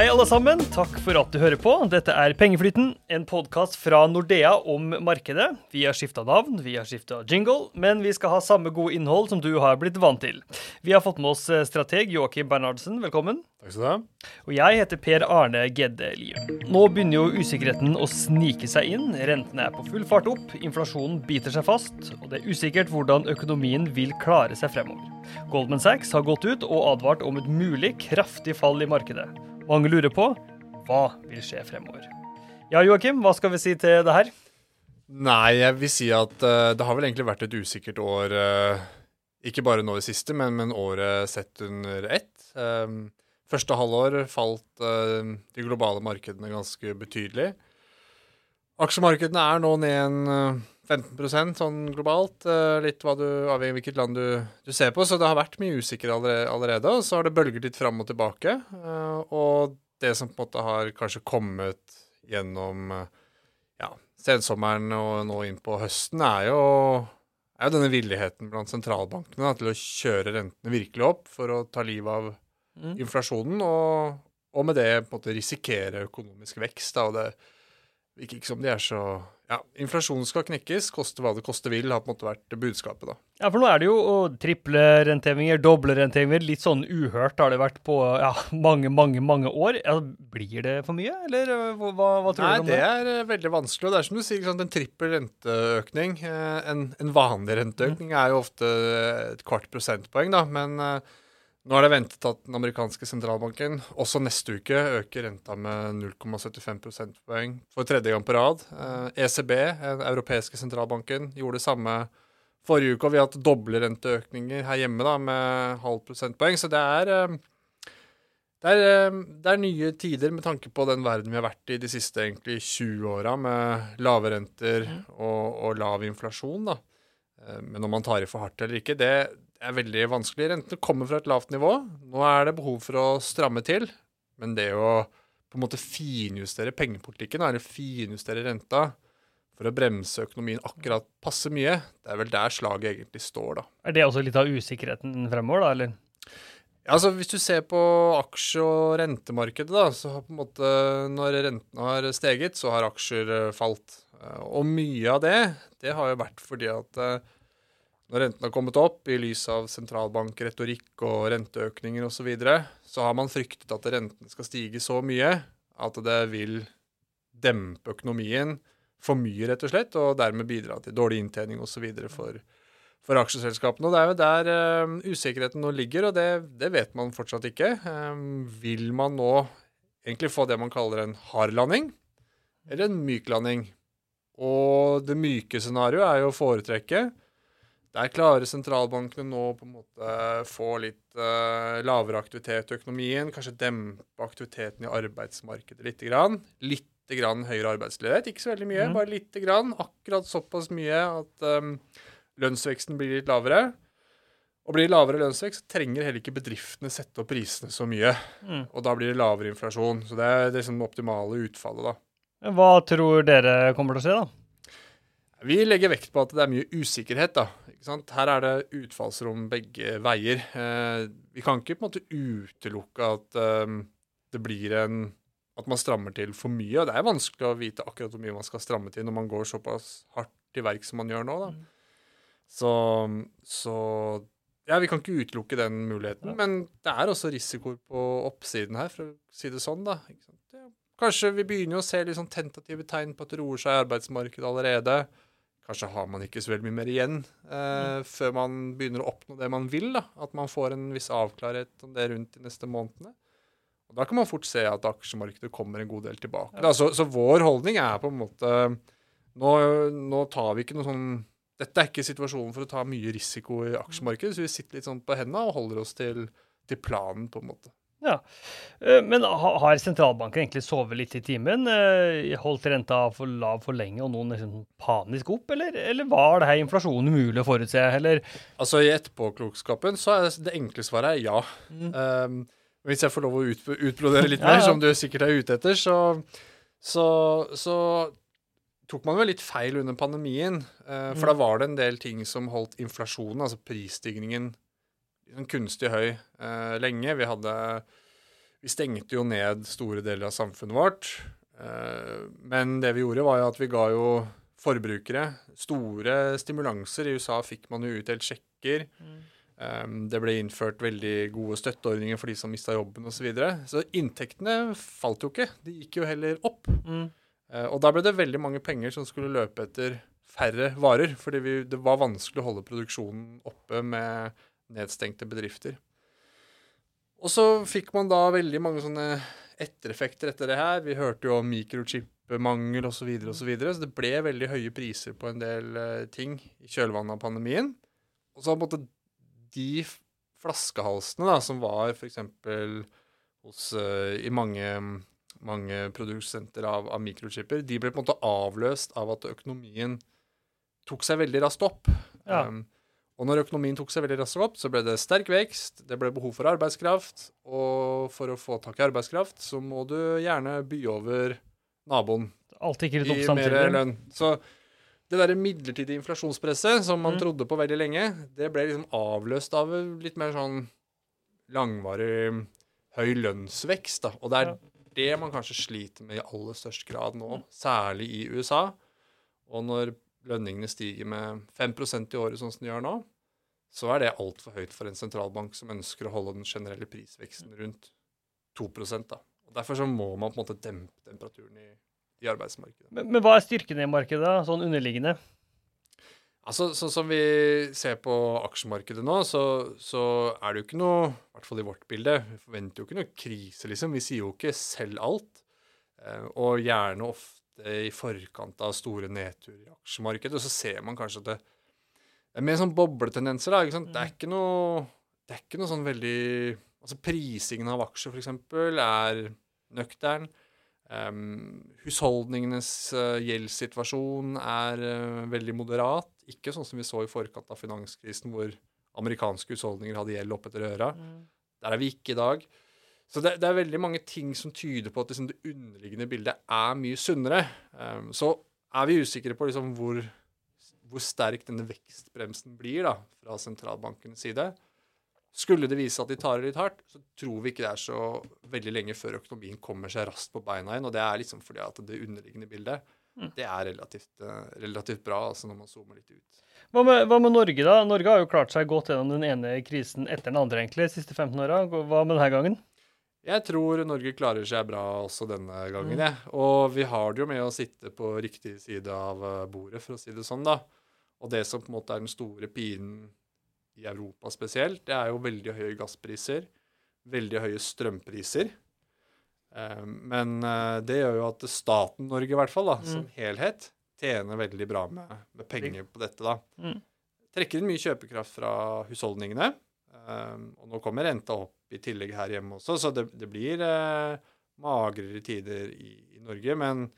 Hei, alle sammen. Takk for at du hører på. Dette er Pengeflyten, en podkast fra Nordea om markedet. Vi har skifta navn, vi har skifta jingle, men vi skal ha samme gode innhold som du har blitt vant til. Vi har fått med oss eh, strateg Joakim Bernhardsen, velkommen. Takk skal du ha. Og jeg heter Per Arne Gedde Lie. Nå begynner jo usikkerheten å snike seg inn. Rentene er på full fart opp, inflasjonen biter seg fast, og det er usikkert hvordan økonomien vil klare seg fremover. Goldman Sachs har gått ut og advart om et mulig kraftig fall i markedet. Mange lurer på hva vil skje fremover. Ja, Joakim, hva skal vi si til det her? Nei, jeg vil si at uh, det har vel egentlig vært et usikkert år. Uh, ikke bare nå i siste, men, men året sett under ett. Um, første halvår falt uh, de globale markedene ganske betydelig. Aksjemarkedene er nå ned en 15% sånn globalt. eh, litt hva du, avhengig av hvilket land du, du ser på. Så det har vært mye usikker allerede, allerede. Og så har det bølget litt fram og tilbake. eh, og det som på en måte har kanskje kommet gjennom ja, sensommeren og nå inn på høsten, er jo, er jo denne villigheten blant sentralbankene da, til å kjøre rentene virkelig opp for å ta livet av Mm. inflasjonen, og, og med det på en måte risikere økonomisk vekst. Da, og det virker ikke som de er så Ja, inflasjonen skal knekkes, koste hva det koste vil, har på en måte vært budskapet, da. Ja, for nå er det jo triple rentehevinger, doble rentehevinger. Litt sånn uhørt har det vært på ja, mange, mange mange år. Ja, blir det for mye, eller øh, hva, hva, tror Nei, du om det Nei, det? er veldig vanskelig. Og det er som du sier, sant, en trippel renteøkning. eh, En, en vanlig renteøkning er jo ofte et kvart prosentpoeng, da. Men eh, nå er det ventet at den amerikanske sentralbanken også neste uke øker renta med 0,75 prosentpoeng for tredje gang på rad. Eh, ECB, den europeiske sentralbanken, gjorde det samme forrige uke. Og vi har hatt doble renteøkninger her hjemme da, med halvt prosentpoeng. Så det er eh, det er, eh, det er nye tider med tanke på den verden vi har vært i de siste egentlig 20 åra, med lave renter og, og lav inflasjon. da. Men om man tar i for hardt eller ikke, det er veldig vanskelig. Rentene kommer fra et lavt nivå. Nå er det behov for å stramme til, men det å på en måte finjustere pengepolitikken, eller finjustere renta, for å bremse økonomien akkurat passe mye, det er vel der slaget egentlig står, da. Er det også litt av usikkerheten fremover, da, eller? Ja, altså Hvis du ser på aksje- og rentemarkedet, da, så har på en måte når rentene har steget, så har aksjer eh, falt. Eh, Og mye av det, det har jo vært fordi at eh, når rentene har kommet opp i lys av sentralbankretorikk og renteøkninger osv., så, videre, så har man fryktet at rentene skal stige så mye at det vil dempe økonomien for mye, rett og slett, og dermed bidra til dårlig inntjening osv. for for aksjeselskapene. Og Det er jo der um, usikkerheten nå ligger, og det, det vet man fortsatt ikke. Um, vil man nå egentlig få det man kaller en hard landing, eller en myk landing? Og det myke scenarioet er jo å foretrekke. Der klarer sentralbankene nå på en måte få litt uh, lavere aktivitet i økonomien, kanskje dempe aktiviteten i arbeidsmarkedet litt. Grann. Litt grann høyere arbeidsledighet, ikke så veldig mye, mm. bare lite grann. Akkurat såpass mye at um, lønnsveksten blir litt lavere. Og blir det lavere lønnsvekst, så trenger heller ikke bedriftene sette opp prisene så mye. Mm. Og da blir det lavere inflasjon. Så det er liksom det optimale utfallet, da. Hva tror dere kommer til å skje, da? Vi legger vekt på at det er mye usikkerhet. da. Her er det utfallsrom begge veier. Eh, vi kan ikke på en måte utelukke at eh, det blir en at man strammer til for mye. og Det er vanskelig å vite akkurat hvor mye man skal stramme til når man går såpass hardt til verk som man gjør nå. da. Så, så ja, vi kan ikke utelukke den muligheten. Men det er også risikoer på oppsiden her, for å si det sånn. da. Ja, kanskje vi begynner å se litt sånn tentative tegn på at det roer seg i arbeidsmarkedet allerede. Kanskje har man ikke så veldig mye mer igjen eh, før man begynner å oppnå det man vil. da. At man får en viss avklarhet om det rundt de neste månedene. Og Da kan man fort se at aksjemarkedet kommer en god del tilbake. Da. Så, så vår holdning er på en måte nå, nå tar vi ikke noe sånn Dette er ikke situasjonen for å ta mye risiko i aksjemarkedet, så vi sitter litt sånn på hendene og holder oss til, til planen, på en måte. Ja. Eh, Men har sentralbanken egentlig sovet litt i timen? Eh, Holdt renta for lav for lenge, og noen liksom panisk opp? Eller, eller var det her inflasjonen umulig å forutse? Eller Altså I etterpåklokskapen så er det, enkle svaret er ja. Mm. Um, hvis jeg får lov å ut, utbrodere litt Ja, mer, ja. som du sikkert er ute etter, så, så, så tok man vel litt feil under pandemien. Uh, for Mm. da var det en del ting som holdt inflasjonen, altså prisstigningen, kunstig høy eh, lenge. Vi hadde vi stengte jo ned store deler av samfunnet vårt. Eh, men det vi gjorde, var jo at vi ga jo forbrukere store stimulanser. I USA fikk man jo utdelt sjekker. Um, det ble innført veldig gode støtteordninger for de som mista jobben osv. Så, videre. så inntektene falt jo ikke, de gikk jo heller opp. Mm. Uh, og da ble det veldig mange penger som skulle løpe etter færre varer. Fordi vi, det var vanskelig å holde produksjonen oppe med nedstengte bedrifter. Og så fikk man da veldig mange sånne ettereffekter etter det her. Vi hørte jo om mikrochip-mangel osv. Så, videre, og så, videre. så det ble veldig høye priser på en del uh, ting i kjølvannet av pandemien. Og så måtte de flaskehalsene da, som var f.eks. hos uh, i mange, mange produsenter av, av, mikrochipper, de ble på en måte avløst av at økonomien tok seg veldig raskt opp. Ja. Um, og når økonomien tok seg veldig raskt opp, så ble det sterk vekst, det ble behov for arbeidskraft, og for å få tak i arbeidskraft, så må du gjerne by over naboen. Alt gikk litt opp samtidig. I mer lønn. Så det derre midlertidige inflasjonspresset som man mm. trodde på veldig lenge, det ble liksom avløst av litt mer sånn langvarig høy lønnsvekst, da. Og det er ja. det man kanskje sliter med i aller størst grad nå, særlig i USA. Og når lønningene stiger med 5% i året, sånn som de gjør nå, så er det altfor høyt for en sentralbank som ønsker å holde den generelle prisveksten rundt 2 da. Og Derfor så må man på en måte dempe temperaturen i, i arbeidsmarkedet. Men, men, hva er styrken i markedet, sånn underliggende? Altså, Sånn som vi ser på aksjemarkedet nå, så, så, er det jo ikke noe, i hvert fall i vårt bilde, vi forventer jo ikke noe krise, liksom. Vi sier jo ikke 'selg alt'. Eh, og gjerne ofte i forkant av store nedturer i aksjemarkedet. Så ser man kanskje at det, er mer sånn bobletendenser. da, ikke sant? Det er mm. ikke noe det er ikke noe sånn veldig Altså prisingen av aksjer, f.eks., er nøktern. Um, husholdningenes uh, gjeldssituasjon er uh, veldig moderat. Ikke sånn som vi så i forkant av finanskrisen, hvor amerikanske husholdninger hadde gjeld opp etter øra. Mm. Der er vi ikke i dag. Så det, det, er veldig mange ting som tyder på at liksom, det underliggende bildet er mye sunnere. Um, så er vi usikre på liksom, hvor, hvor, sterk denne vekstbremsen blir da, fra sentralbankens side. Skulle det vise at de tar det litt hardt, så tror vi ikke det er så veldig lenge før økonomien kommer seg raskt på beina igjen. Og det er liksom fordi at det underliggende bildet mm. det er relativt, uh, relativt bra altså når man zoomer litt ut. Hva med, hva med, Norge, da? Norge har jo klart seg godt gjennom den ene krisen etter den andre egentlig, de siste 15 åra. Hva med denne gangen? Jeg tror Norge klarer seg bra også denne gangen, mm. jeg. Og vi har det jo med å sitte på riktig side av eh, bordet, for å si det sånn, da. Og det som på en måte er den store pinen i Europa spesielt, det er jo veldig høye gasspriser. Veldig høye strømpriser. Eh, men eh, det gjør jo at staten Norge, i hvert fall, da, mm. som helhet, tjener veldig bra med, med penger på dette, da. Mm. Trekker inn mye kjøpekraft fra husholdningene. og nå kommer renta opp i tillegg her hjemme også, så det, det blir eh, magrere tider i, i Norge. Men,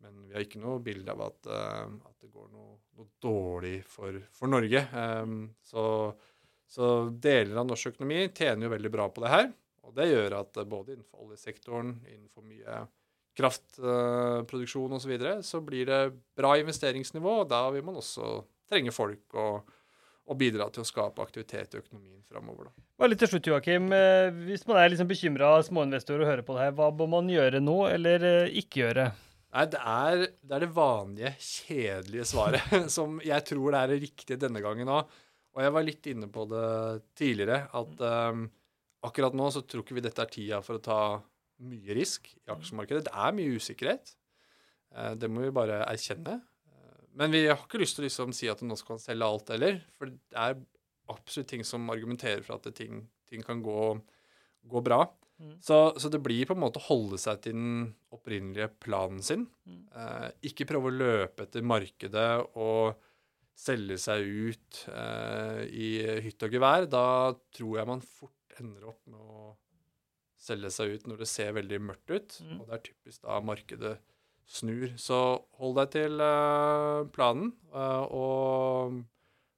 men, vi har ikke noe bilde av at, at det går noe, noe dårlig for, for Norge. Um, så, så, deler av norsk økonomi tjener jo veldig bra på det her. Og det gjør at uh, både innenfor oljesektoren, innenfor mye kraftproduksjon uh, osv., så, videre, så blir det bra investeringsnivå. og Da vil man også trenge folk og og bidra til å skape aktivitet i økonomien framover. Bare litt til slutt, Joakim. Eh, hvis man er liksom bekymra småinvestorer og hører på det her, hva må man gjøre nå, eller eh, ikke gjøre? Nei, det er, det er det vanlige, kjedelige svaret, som jeg tror det er det riktige denne gangen òg. Og jeg var litt inne på det tidligere, at um, akkurat nå så tror ikke vi dette er tida for å ta mye risk i aksjemarkedet. Det er mye usikkerhet. Uh, det må vi bare erkjenne. Men vi har ikke lyst til å liksom si at nå skal man selge alt heller. For det er absolutt ting som argumenterer for at ting, ting kan gå, gå bra. Mm. Så, så, det blir på en måte å holde seg til den opprinnelige planen sin. Mm. Eh, ikke prøve å løpe etter markedet og selge seg ut eh, i hytt og gevær. Da tror jeg man fort ender opp med å selge seg ut når det ser veldig mørkt ut. Mm. Og det er typisk da markedet snur. Så hold deg til eh, planen, uh, og,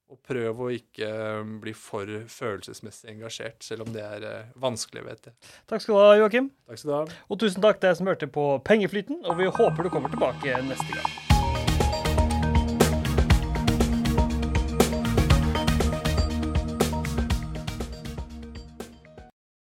og, prøv å ikke um, bli for følelsesmessig engasjert, selv om det er uh, vanskelig, vet jeg. Takk skal du ha, Joakim. Takk skal du ha. Og tusen takk til deg som hørte på Pengeflyten, og vi håper du kommer tilbake neste gang.